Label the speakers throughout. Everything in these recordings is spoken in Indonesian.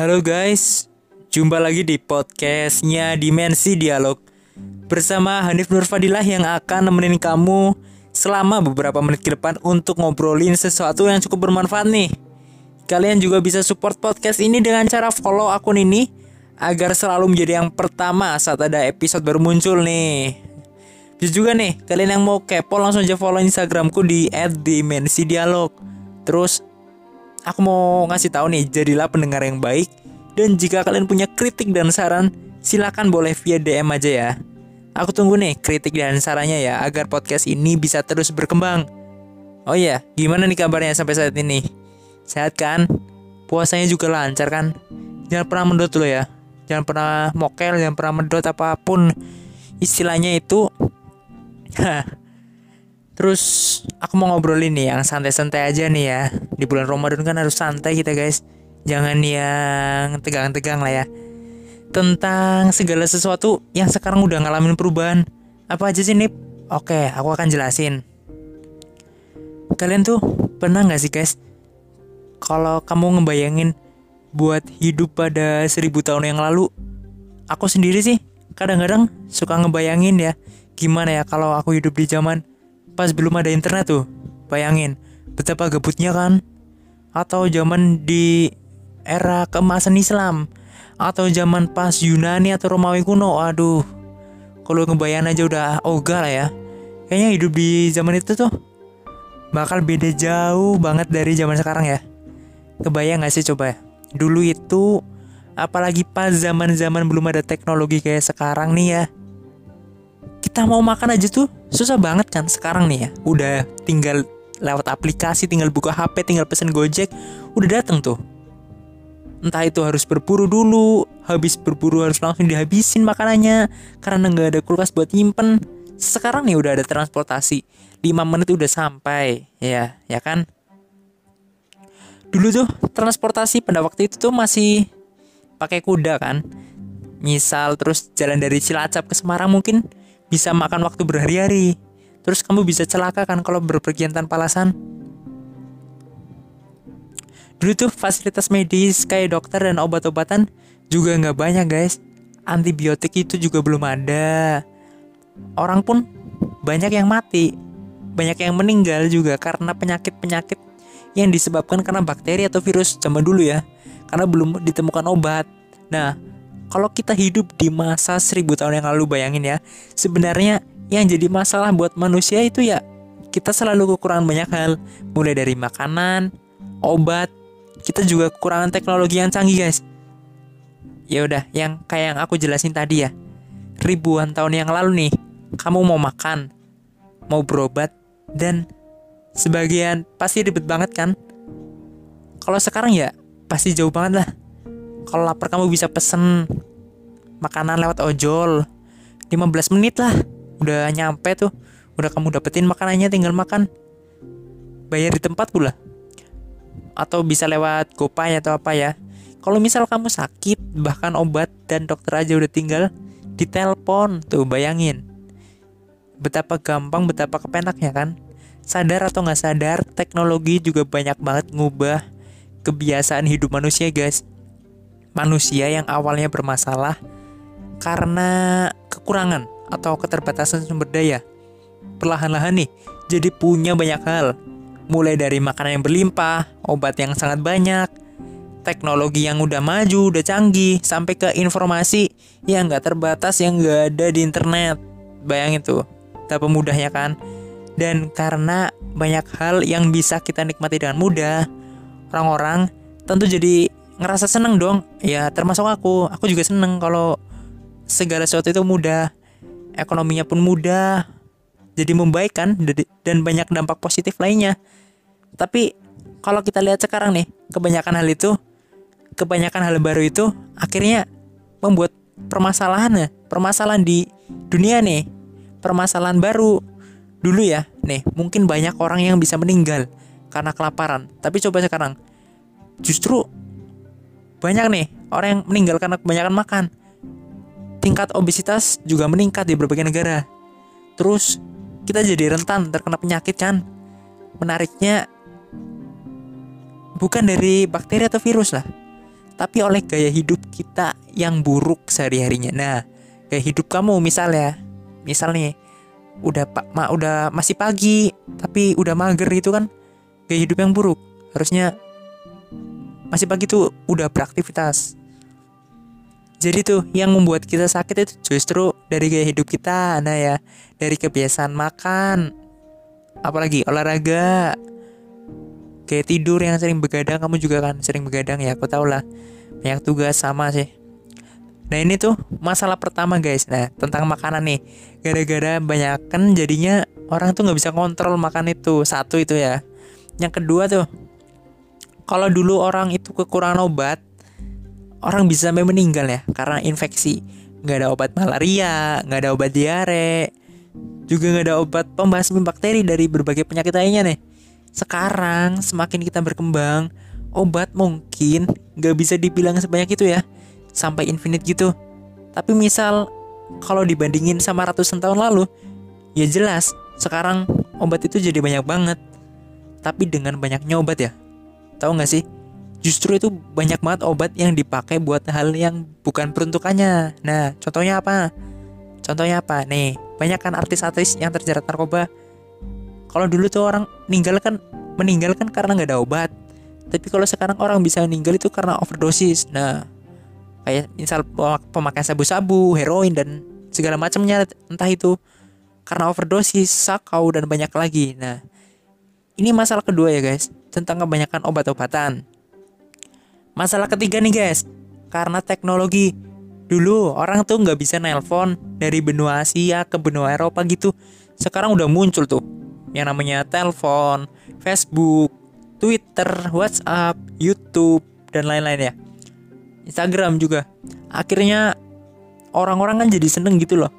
Speaker 1: Halo guys, jumpa lagi di podcastnya Dimensi Dialog Bersama Hanif Nurfadilah yang akan nemenin kamu selama beberapa menit ke depan untuk ngobrolin sesuatu yang cukup bermanfaat nih Kalian juga bisa support podcast ini dengan cara follow akun ini Agar selalu menjadi yang pertama saat ada episode baru muncul nih Bisa juga nih, kalian yang mau kepo langsung aja follow Instagramku di @dimensidialog. Terus aku mau ngasih tahu nih, jadilah pendengar yang baik dan jika kalian punya kritik dan saran, silakan boleh via DM aja ya. Aku tunggu nih kritik dan sarannya ya agar podcast ini bisa terus berkembang. Oh iya, gimana nih kabarnya sampai saat ini? Sehat kan? Puasanya juga lancar kan? Jangan pernah mendot lo ya. Jangan pernah mokel, jangan pernah mendot apa pun istilahnya itu. Terus aku mau ngobrolin nih yang santai-santai aja nih ya. Di bulan Ramadan kan harus santai kita guys. Jangan yang tegang-tegang lah ya. Tentang segala sesuatu yang sekarang udah ngalamin perubahan. Apa aja sih Nip? Oke, aku akan jelasin. Kalian tuh pernah nggak sih guys? Kalau kamu ngebayangin buat hidup pada seribu tahun yang lalu, aku sendiri sih kadang-kadang suka ngebayangin ya gimana ya kalau aku hidup di zaman pas belum ada internet tuh. Bayangin betapa gabutnya kan? Atau zaman di era keemasan Islam atau zaman pas Yunani atau Romawi kuno. Aduh. Kalau ngebayang aja udah ogah lah ya. Kayaknya hidup di zaman itu tuh bakal beda jauh banget dari zaman sekarang ya. Kebayang gak sih coba? Dulu itu apalagi pas zaman-zaman belum ada teknologi kayak sekarang nih ya. Kita mau makan aja tuh susah banget kan sekarang nih ya. Udah tinggal lewat aplikasi, tinggal buka HP, tinggal pesen Gojek, udah dateng tuh. Entah itu harus berburu dulu, habis berburu harus langsung dihabisin makanannya karena nggak ada kulkas buat nyimpen. Sekarang nih udah ada transportasi, 5 menit udah sampai, ya, ya kan? Dulu tuh transportasi pada waktu itu tuh masih pakai kuda kan. Misal terus jalan dari Cilacap ke Semarang mungkin bisa makan waktu berhari-hari. Terus kamu bisa celaka kan kalau berpergian tanpa alasan. Dulu tuh fasilitas medis kayak dokter dan obat-obatan juga nggak banyak guys. Antibiotik itu juga belum ada. Orang pun banyak yang mati, banyak yang meninggal juga karena penyakit-penyakit yang disebabkan karena bakteri atau virus zaman dulu ya. Karena belum ditemukan obat. Nah, kalau kita hidup di masa seribu tahun yang lalu bayangin ya, sebenarnya yang jadi masalah buat manusia itu ya kita selalu kekurangan banyak hal, mulai dari makanan, obat, kita juga kekurangan teknologi yang canggih guys. Ya udah, yang kayak yang aku jelasin tadi ya, ribuan tahun yang lalu nih, kamu mau makan, mau berobat, dan sebagian pasti ribet banget kan? Kalau sekarang ya pasti jauh banget lah. Kalau lapar kamu bisa pesen makanan lewat ojol. 15 menit lah. Udah nyampe tuh. Udah kamu dapetin makanannya tinggal makan. Bayar di tempat pula. Atau bisa lewat gopay atau apa ya. Kalau misal kamu sakit bahkan obat dan dokter aja udah tinggal di telepon tuh bayangin. Betapa gampang betapa kepenaknya kan? Sadar atau nggak sadar teknologi juga banyak banget ngubah kebiasaan hidup manusia guys manusia yang awalnya bermasalah karena kekurangan atau keterbatasan sumber daya. Perlahan-lahan nih, jadi punya banyak hal. Mulai dari makanan yang berlimpah, obat yang sangat banyak, teknologi yang udah maju, udah canggih, sampai ke informasi yang nggak terbatas, yang nggak ada di internet. Bayangin tuh, betapa mudahnya kan. Dan karena banyak hal yang bisa kita nikmati dengan mudah, orang-orang tentu jadi ngerasa seneng dong. Ya termasuk aku, aku juga seneng kalau segala sesuatu itu mudah. Ekonominya pun mudah. Jadi membaik kan? Dan banyak dampak positif lainnya. Tapi kalau kita lihat sekarang nih kebanyakan hal itu kebanyakan hal baru itu akhirnya membuat permasalahan ya. Permasalahan di dunia nih. Permasalahan baru dulu ya. Nih mungkin banyak orang yang bisa meninggal karena kelaparan. Tapi coba sekarang justru banyak nih orang yang meninggal karena kebanyakan makan tingkat obesitas juga meningkat di berbagai negara. Terus kita jadi rentan terkena penyakit kan? Menariknya bukan dari bakteri atau virus lah, tapi oleh gaya hidup kita yang buruk sehari-harinya. Nah, gaya hidup kamu misalnya, misal nih, udah pak ma, udah masih pagi tapi udah mager gitu kan gaya hidup yang buruk harusnya masih pagi tuh udah beraktivitas. Jadi tuh yang membuat kita sakit itu justru dari gaya hidup kita nah ya. Dari kebiasaan makan apalagi olahraga. Kayak tidur yang sering begadang kamu juga kan sering begadang ya aku tau lah. Banyak tugas sama sih. Nah ini tuh masalah pertama guys. Nah tentang makanan nih. Gara-gara banyak kan jadinya orang tuh nggak bisa kontrol makan itu. Satu itu ya. Yang kedua tuh kalau dulu orang itu kekurangan obat orang bisa sampai meninggal ya karena infeksi nggak ada obat malaria nggak ada obat diare juga nggak ada obat pembasmi bakteri dari berbagai penyakit lainnya nih sekarang semakin kita berkembang, obat mungkin gak bisa dibilang sebanyak itu ya, sampai infinite gitu. Tapi misal kalau dibandingin sama ratusan tahun lalu, ya jelas sekarang obat itu jadi banyak banget. Tapi dengan banyaknya obat ya, tahu nggak sih? Justru itu banyak banget obat yang dipakai buat hal yang bukan peruntukannya. Nah, contohnya apa? Contohnya apa? Nih, banyak kan artis-artis yang terjerat narkoba kalau dulu tuh orang meninggal kan meninggal kan karena nggak ada obat tapi kalau sekarang orang bisa meninggal itu karena overdosis nah kayak misal pemakaian sabu-sabu heroin dan segala macamnya entah itu karena overdosis sakau dan banyak lagi nah ini masalah kedua ya guys tentang kebanyakan obat-obatan masalah ketiga nih guys karena teknologi dulu orang tuh nggak bisa nelpon dari benua Asia ke benua Eropa gitu sekarang udah muncul tuh yang namanya telepon, Facebook, Twitter, WhatsApp, YouTube, dan lain-lain ya. Instagram juga. Akhirnya orang-orang kan jadi seneng gitu loh.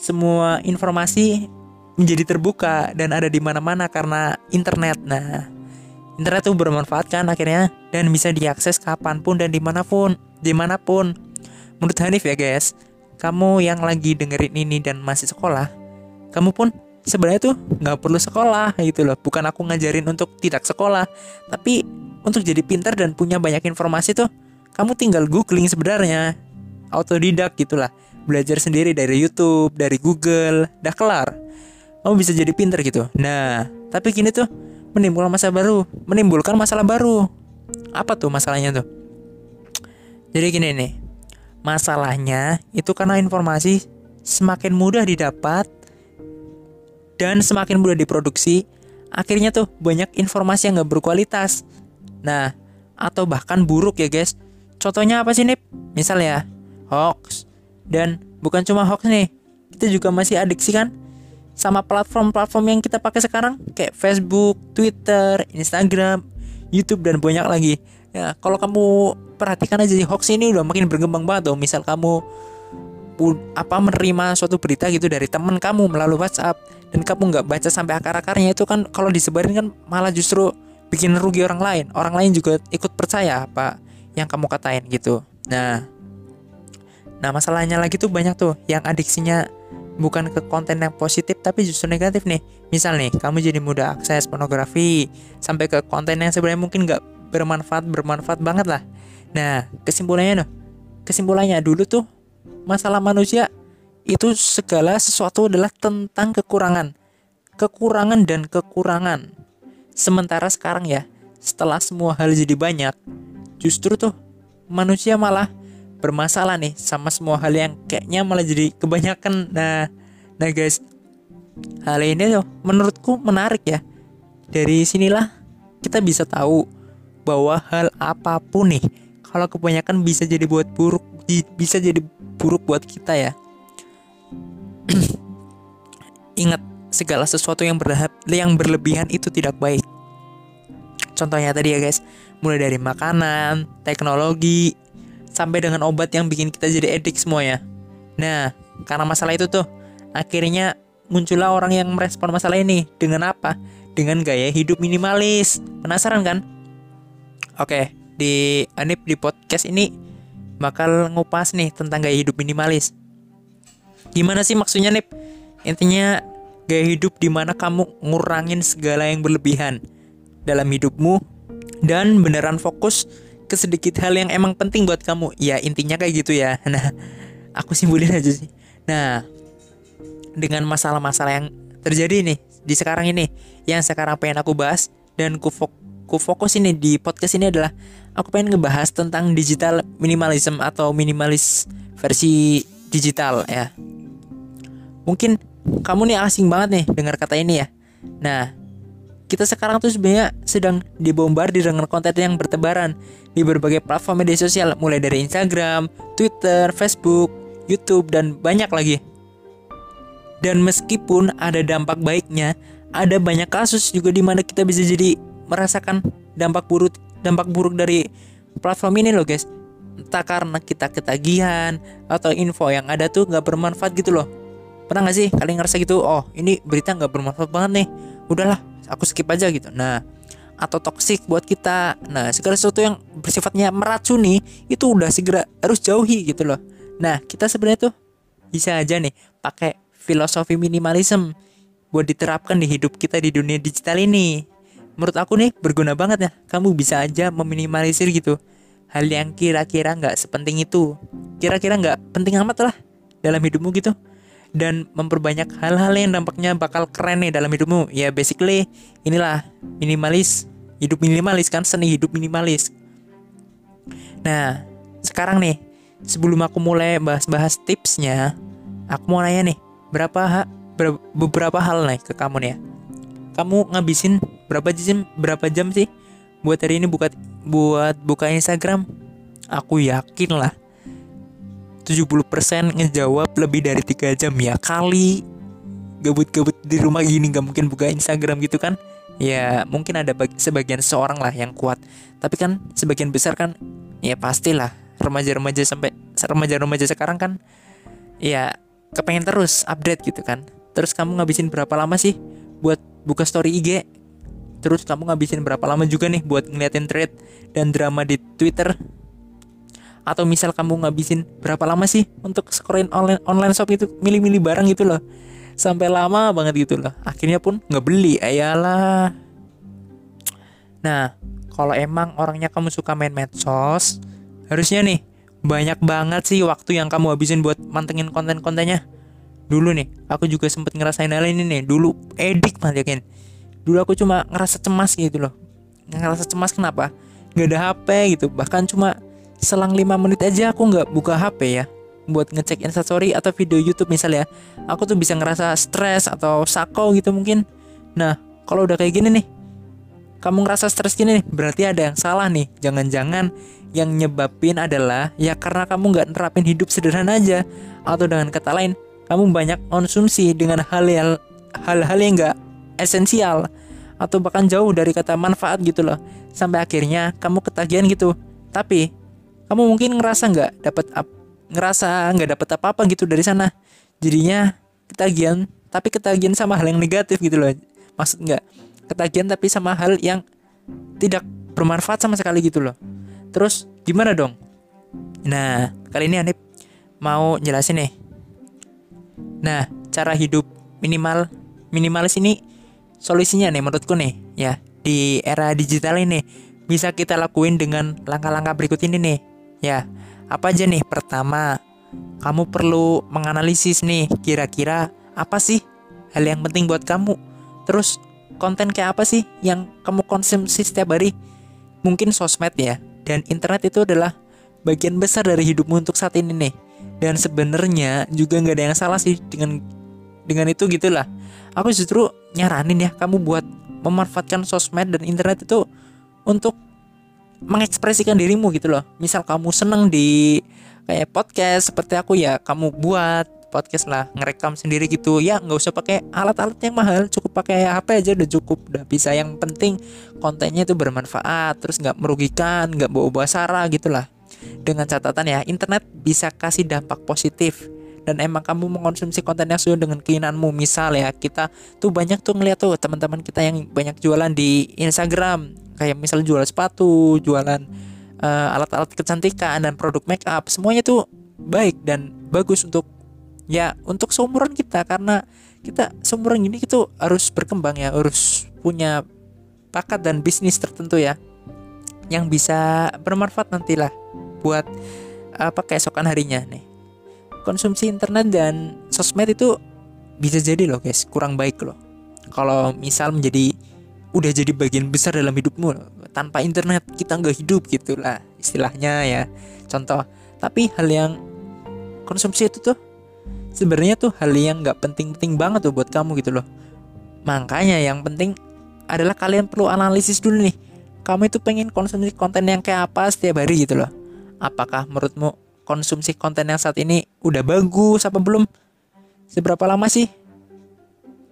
Speaker 1: Semua informasi menjadi terbuka dan ada di mana-mana karena internet. Nah, internet tuh bermanfaat kan akhirnya dan bisa diakses kapan pun dan di mana pun, di mana pun. Menurut Hanif ya guys, kamu yang lagi dengerin ini dan masih sekolah, kamu pun sebenarnya tuh nggak perlu sekolah gitu loh. Bukan aku ngajarin untuk tidak sekolah tapi untuk jadi pintar dan punya banyak informasi tuh kamu tinggal googling sebenarnya. Autodidak gitulah. Belajar sendiri dari YouTube dari Google dah kelar. Kamu bisa jadi pintar gitu. Nah tapi gini tuh menimbulkan masalah baru menimbulkan masalah baru apa tuh masalahnya tuh jadi gini nih masalahnya itu karena informasi semakin mudah didapat dan semakin mudah diproduksi, akhirnya tuh banyak informasi yang gak berkualitas. Nah, atau bahkan buruk ya guys. Contohnya apa sih nih? Misal ya, hoax. Dan bukan cuma hoax nih, kita juga masih adiksi kan sama platform-platform yang kita pakai sekarang kayak Facebook, Twitter, Instagram, YouTube dan banyak lagi. Ya, kalau kamu perhatikan aja sih hoax ini udah makin berkembang banget tuh. Misal kamu apa menerima suatu berita gitu dari teman kamu melalui WhatsApp dan kamu nggak baca sampai akar-akarnya itu kan kalau disebarin kan malah justru bikin rugi orang lain orang lain juga ikut percaya apa yang kamu katain gitu nah nah masalahnya lagi tuh banyak tuh yang adiksinya bukan ke konten yang positif tapi justru negatif nih misal nih kamu jadi mudah akses pornografi sampai ke konten yang sebenarnya mungkin nggak bermanfaat bermanfaat banget lah nah kesimpulannya tuh kesimpulannya dulu tuh masalah manusia itu segala sesuatu adalah tentang kekurangan. Kekurangan dan kekurangan. Sementara sekarang ya, setelah semua hal jadi banyak, justru tuh manusia malah bermasalah nih sama semua hal yang kayaknya malah jadi kebanyakan. Nah, nah guys, hal ini tuh menurutku menarik ya. Dari sinilah kita bisa tahu bahwa hal apa pun nih kalau kebanyakan bisa jadi buat buruk bisa jadi buruk buat kita ya ingat segala sesuatu yang berlehab, yang berlebihan itu tidak baik contohnya tadi ya guys mulai dari makanan teknologi sampai dengan obat yang bikin kita jadi edik semuanya nah karena masalah itu tuh akhirnya muncullah orang yang merespon masalah ini. Dengan apa? Dengan gaya hidup minimalis. Penasaran kan? Oke di Anip di podcast ini bakal ngupas nih tentang gaya hidup minimalis. Gimana sih maksudnya nih? Intinya gaya hidup di mana kamu ngurangin segala yang berlebihan dalam hidupmu dan beneran fokus ke sedikit hal yang emang penting buat kamu. Ya intinya kayak gitu ya. Nah aku simpulin aja sih. Nah dengan masalah-masalah yang terjadi nih di sekarang ini yang sekarang pengen aku bahas dan ku, fok ku fokus ini di podcast ini adalah aku pengen ngebahas tentang digital minimalism atau minimalis versi digital ya. Mungkin kamu nih asing banget nih dengar kata ini ya. Nah kita sekarang tuh sebenarnya sedang dibombardir dengan konten yang bertebaran di berbagai platform media sosial mulai dari Instagram, Twitter, Facebook, YouTube dan banyak lagi. Dan meskipun ada dampak baiknya, ada banyak kasus juga di mana kita bisa jadi merasakan dampak buruk dampak buruk dari platform ini loh guys. Entah karena kita ketagihan atau info yang ada tuh nggak bermanfaat gitu loh. Pernah nggak sih kalian ngerasa gitu? Oh ini berita nggak bermanfaat banget nih. Udahlah aku skip aja gitu. Nah atau toksik buat kita. Nah segala sesuatu yang bersifatnya meracuni itu udah segera harus jauhi gitu loh. Nah kita sebenarnya tuh bisa aja nih pakai filosofi minimalism buat diterapkan di hidup kita di dunia digital ini. Menurut aku nih berguna banget ya. Kamu bisa aja meminimalisir gitu hal yang kira-kira nggak sepenting itu. Kira-kira nggak penting amat lah dalam hidupmu gitu dan memperbanyak hal-hal yang dampaknya bakal keren nih dalam hidupmu. Ya basically inilah minimalis, hidup minimalis kan seni hidup minimalis. Nah, sekarang nih sebelum aku mulai bahas-bahas tipsnya, aku mau nanya nih, berapa ha, ber, beberapa hal nih ke kamu nih ya. Kamu ngabisin berapa jam berapa jam sih buat hari ini buka buat buka Instagram? Aku yakin lah 70% ngejawab lebih dari tiga jam ya. Kali gabut-gabut di rumah gini nggak mungkin buka Instagram gitu kan? Ya mungkin ada bagi, sebagian seorang lah yang kuat. Tapi kan sebagian besar kan ya pastilah remaja-remaja sampai remaja-remaja sekarang kan ya kepengen terus update gitu kan. Terus kamu ngabisin berapa lama sih buat buka story IG terus kamu ngabisin berapa lama juga nih buat ngeliatin thread dan drama di Twitter atau misal kamu ngabisin berapa lama sih untuk scrolling online online shop itu? Milih-milih barang gitu loh. Sampai lama banget gitu loh. Akhirnya pun nggak beli ayalah nah kalau emang orangnya kamu suka main medsos harusnya nih banyak banget sih waktu yang kamu habisin buat mantengin konten-kontennya. Dulu nih aku juga sempet ngerasain hal ini nih. Dulu edik banget yakin? Dulu aku cuma ngerasa cemas gitu loh. Ngerasa cemas kenapa? Nggak ada HP gitu. Bahkan cuma selang 5 menit aja aku nggak buka HP ya. Buat ngecek instastory atau video YouTube misalnya aku tuh bisa ngerasa stres atau sako gitu mungkin. Nah kalau udah kayak gini nih kamu ngerasa stres gini nih berarti ada yang salah nih. Jangan-jangan yang nyebabin adalah ya karena kamu nggak nerapin hidup sederhana aja. Atau dengan kata lain kamu banyak konsumsi dengan hal yang hal-hal yang nggak esensial. Atau bahkan jauh dari kata manfaat gitu loh. Sampai akhirnya kamu ketagihan gitu. Tapi kamu mungkin ngerasa nggak dapat ngerasa nggak dapat apa-apa gitu dari sana. Jadinya ketagihan tapi ketagihan sama hal yang negatif gitu loh. Maksud nggak? Ketagihan tapi sama hal yang tidak bermanfaat sama sekali gitu loh. Terus gimana dong? Nah kali ini Anip mau jelasin nih. Nah cara hidup minimal minimalis ini solusinya nih menurutku nih ya. Di era digital ini bisa kita lakuin dengan langkah-langkah berikut ini nih Ya, apa aja nih? Pertama, kamu perlu menganalisis nih kira-kira apa sih hal yang penting buat kamu. Terus konten kayak apa sih yang kamu konsumsi setiap hari? Mungkin sosmed ya. Dan internet itu adalah bagian besar dari hidupmu untuk saat ini nih. Dan sebenarnya juga nggak ada yang salah sih dengan dengan itu gitulah. Aku justru nyaranin ya kamu buat memanfaatkan sosmed dan internet itu untuk mengekspresikan dirimu gitu loh. Misal kamu seneng di kayak podcast seperti aku ya kamu buat podcast lah ngerekam sendiri gitu. Ya nggak usah pakai alat-alat yang mahal cukup pakai HP aja udah cukup udah bisa. Yang penting kontennya itu bermanfaat terus nggak merugikan nggak bawa-bawa sara gitulah. Dengan catatan ya internet bisa kasih dampak positif dan emang kamu mengkonsumsi konten yang sesuai dengan keinginanmu. Misal ya kita tuh banyak tuh ngeliat tuh teman-teman kita yang banyak jualan di Instagram. Kayak misalnya jual sepatu, jualan uh, alat-alat kecantikan dan produk make up, semuanya tuh baik dan bagus untuk ya untuk seumuran kita. Karena kita seumuran ini kita harus berkembang ya, harus punya bakat dan bisnis tertentu ya. yang bisa bermanfaat nantilah buat apa keesokan harinya nih konsumsi internet dan sosmed itu bisa jadi loh guys. Kurang baik loh. Kalau misal menjadi udah jadi bagian besar dalam hidupmu tanpa internet kita nggak hidup gitulah istilahnya ya. Contoh tapi hal yang konsumsi itu tuh sebenarnya tuh hal yang nggak penting-penting banget tuh buat kamu gitu loh. Makanya yang penting adalah kalian perlu analisis dulu nih kamu itu pengen konsumsi konten yang kayak apa setiap hari gitu loh. Apakah menurutmu konsumsi konten yang saat ini udah bagus apa belum seberapa lama sih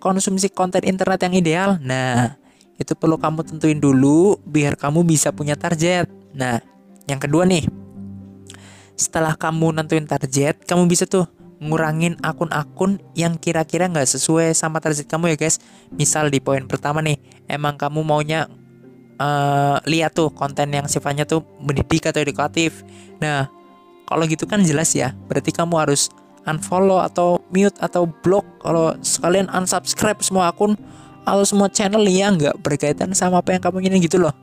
Speaker 1: konsumsi konten internet yang ideal nah itu perlu kamu tentuin dulu biar kamu bisa punya target. Nah, yang kedua nih, setelah kamu nentuin target, kamu bisa tuh ngurangin akun-akun yang kira-kira nggak sesuai sama target kamu ya guys. Misal di poin pertama nih, emang kamu maunya uh, lihat tuh konten yang sifatnya tuh mendidik atau edukatif. Nah, kalau gitu kan jelas ya, berarti kamu harus unfollow atau mute atau block. Kalau sekalian unsubscribe semua akun atau semua channel yang nggak berkaitan sama apa yang kamu ingin gitu loh.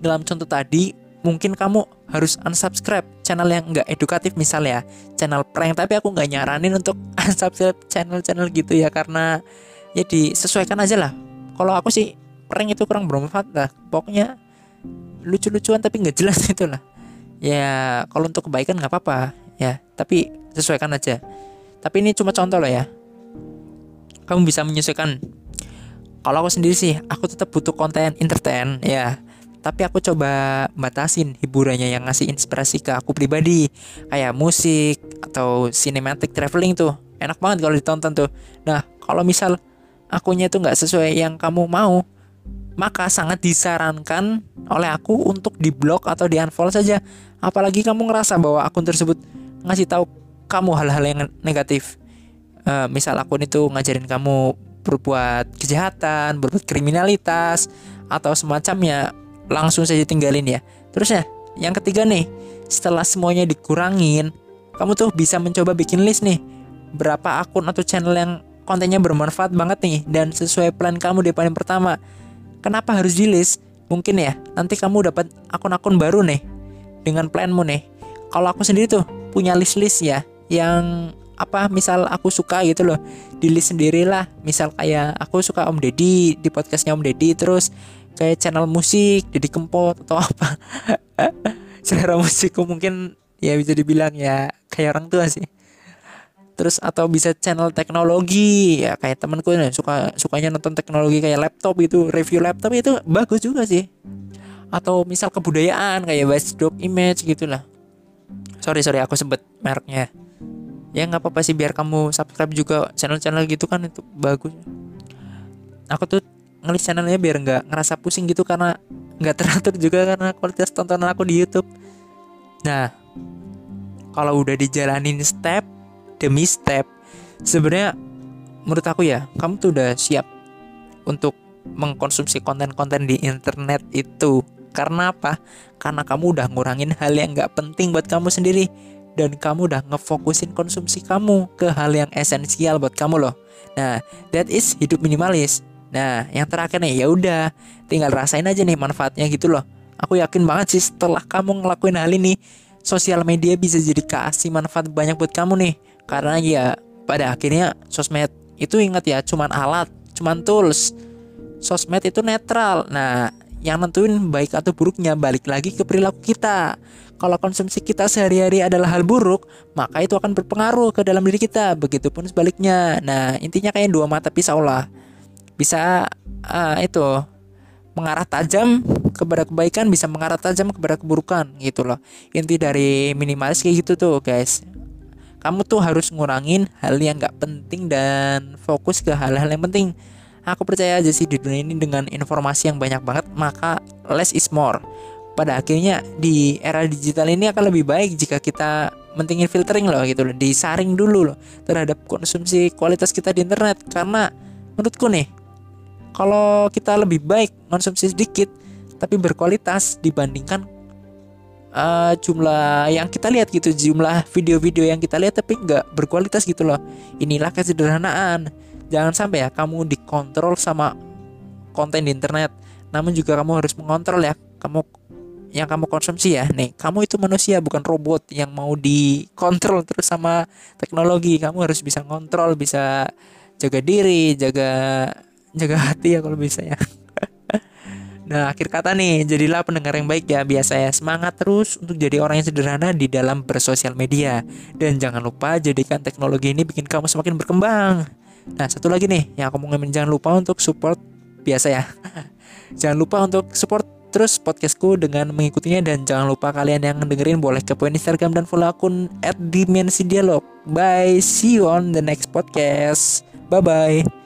Speaker 1: Dalam contoh tadi, mungkin kamu harus unsubscribe channel yang nggak edukatif misalnya channel prank tapi aku nggak nyaranin untuk unsubscribe channel-channel gitu ya karena ya disesuaikan aja lah. Kalau aku sih prank itu kurang bermanfaat lah. Pokoknya lucu-lucuan tapi nggak jelas itu lah ya kalau untuk kebaikan nggak apa-apa ya. Tapi sesuaikan aja. Tapi ini cuma contoh loh ya. Kamu bisa menyesuaikan. Kalau aku sendiri sih aku tetap butuh konten entertain ya. Tapi aku coba batasin hiburannya yang ngasih inspirasi ke aku pribadi. Kayak musik atau cinematic traveling tuh. Enak banget kalau ditonton tuh. Nah kalau misal akunya itu nggak sesuai yang kamu mau maka sangat disarankan oleh aku untuk di blok atau di unfollow saja apalagi kamu ngerasa bahwa akun tersebut ngasih tahu kamu hal-hal yang negatif uh, misal akun itu ngajarin kamu berbuat kejahatan, berbuat kriminalitas atau semacamnya langsung saja tinggalin ya. Terus ya, yang ketiga nih, setelah semuanya dikurangin, kamu tuh bisa mencoba bikin list nih. Berapa akun atau channel yang kontennya bermanfaat banget nih dan sesuai plan kamu di paling pertama. Kenapa harus di list? Mungkin ya, nanti kamu dapat akun-akun baru nih dengan planmu nih. Kalau aku sendiri tuh punya list-list ya yang apa misal aku suka gitu loh di list sendirilah misal kayak aku suka Om Deddy di podcastnya Om Deddy terus kayak channel musik Deddy Kempot atau apa selera musikku mungkin ya bisa dibilang ya kayak orang tua sih terus atau bisa channel teknologi. Ya kayak temanku nih suka sukanya nonton teknologi kayak laptop itu review laptop itu bagus juga sih. Atau misal kebudayaan kayak Westdrop Image gitulah. Sorry sorry aku sebut mereknya. Ya nggak apa-apa sih biar kamu subscribe juga channel-channel gitu kan itu bagus. Aku tuh ngelis channelnya biar nggak ngerasa pusing gitu karena nggak teratur juga karena kualitas tontonan aku di YouTube. Nah kalau udah dijalanin step demi step sebenarnya menurut aku ya kamu tuh udah siap untuk mengkonsumsi konten-konten di internet itu karena apa? Karena kamu udah ngurangin hal yang nggak penting buat kamu sendiri dan kamu udah ngefokusin konsumsi kamu ke hal yang esensial buat kamu loh. Nah, that is hidup minimalis. Nah, yang terakhir nih ya udah, tinggal rasain aja nih manfaatnya gitu loh. Aku yakin banget sih setelah kamu ngelakuin hal ini, sosial media bisa jadi kasih manfaat banyak buat kamu nih. Karena ya pada akhirnya sosmed itu ingat ya cuman alat, cuman tools. Sosmed itu netral. Nah, yang nentuin baik atau buruknya balik lagi ke perilaku kita. Kalau konsumsi kita sehari-hari adalah hal buruk, maka itu akan berpengaruh ke dalam diri kita. Begitupun sebaliknya. Nah, intinya kayak dua mata pisau lah. Bisa uh, itu mengarah tajam kepada kebaikan, bisa mengarah tajam kepada keburukan gitu loh. Inti dari minimalis kayak gitu tuh, guys. Kamu tuh harus ngurangin hal yang gak penting dan fokus ke hal-hal yang penting. Aku percaya aja sih di dunia ini dengan informasi yang banyak banget, maka less is more. Pada akhirnya di era digital ini akan lebih baik jika kita mentingin filtering loh gitu loh, disaring dulu loh terhadap konsumsi kualitas kita di internet. Karena menurutku nih kalau kita lebih baik konsumsi sedikit tapi berkualitas dibandingkan uh, jumlah yang kita lihat gitu jumlah video-video yang kita lihat tapi nggak berkualitas gitu loh. Inilah kesederhanaan. Jangan sampai ya kamu dikontrol sama konten di internet namun juga kamu harus mengontrol ya kamu yang kamu konsumsi ya. Nih kamu itu manusia bukan robot yang mau dikontrol terus sama teknologi. Kamu harus bisa kontrol bisa jaga diri jaga jaga hati ya kalau bisa ya Nah, akhir kata nih, jadilah pendengar yang baik ya. Biasa ya, semangat terus untuk jadi orang yang sederhana di dalam bersosial media. Dan jangan lupa jadikan teknologi ini bikin kamu semakin berkembang. Nah, satu lagi nih, yang aku mau ngomongin jangan lupa untuk support biasa ya. jangan lupa untuk support terus podcastku dengan mengikutinya dan jangan lupa kalian yang dengerin boleh kepoin Instagram dan follow akun @dimensi dialog. Bye, see you on the next podcast. Bye bye.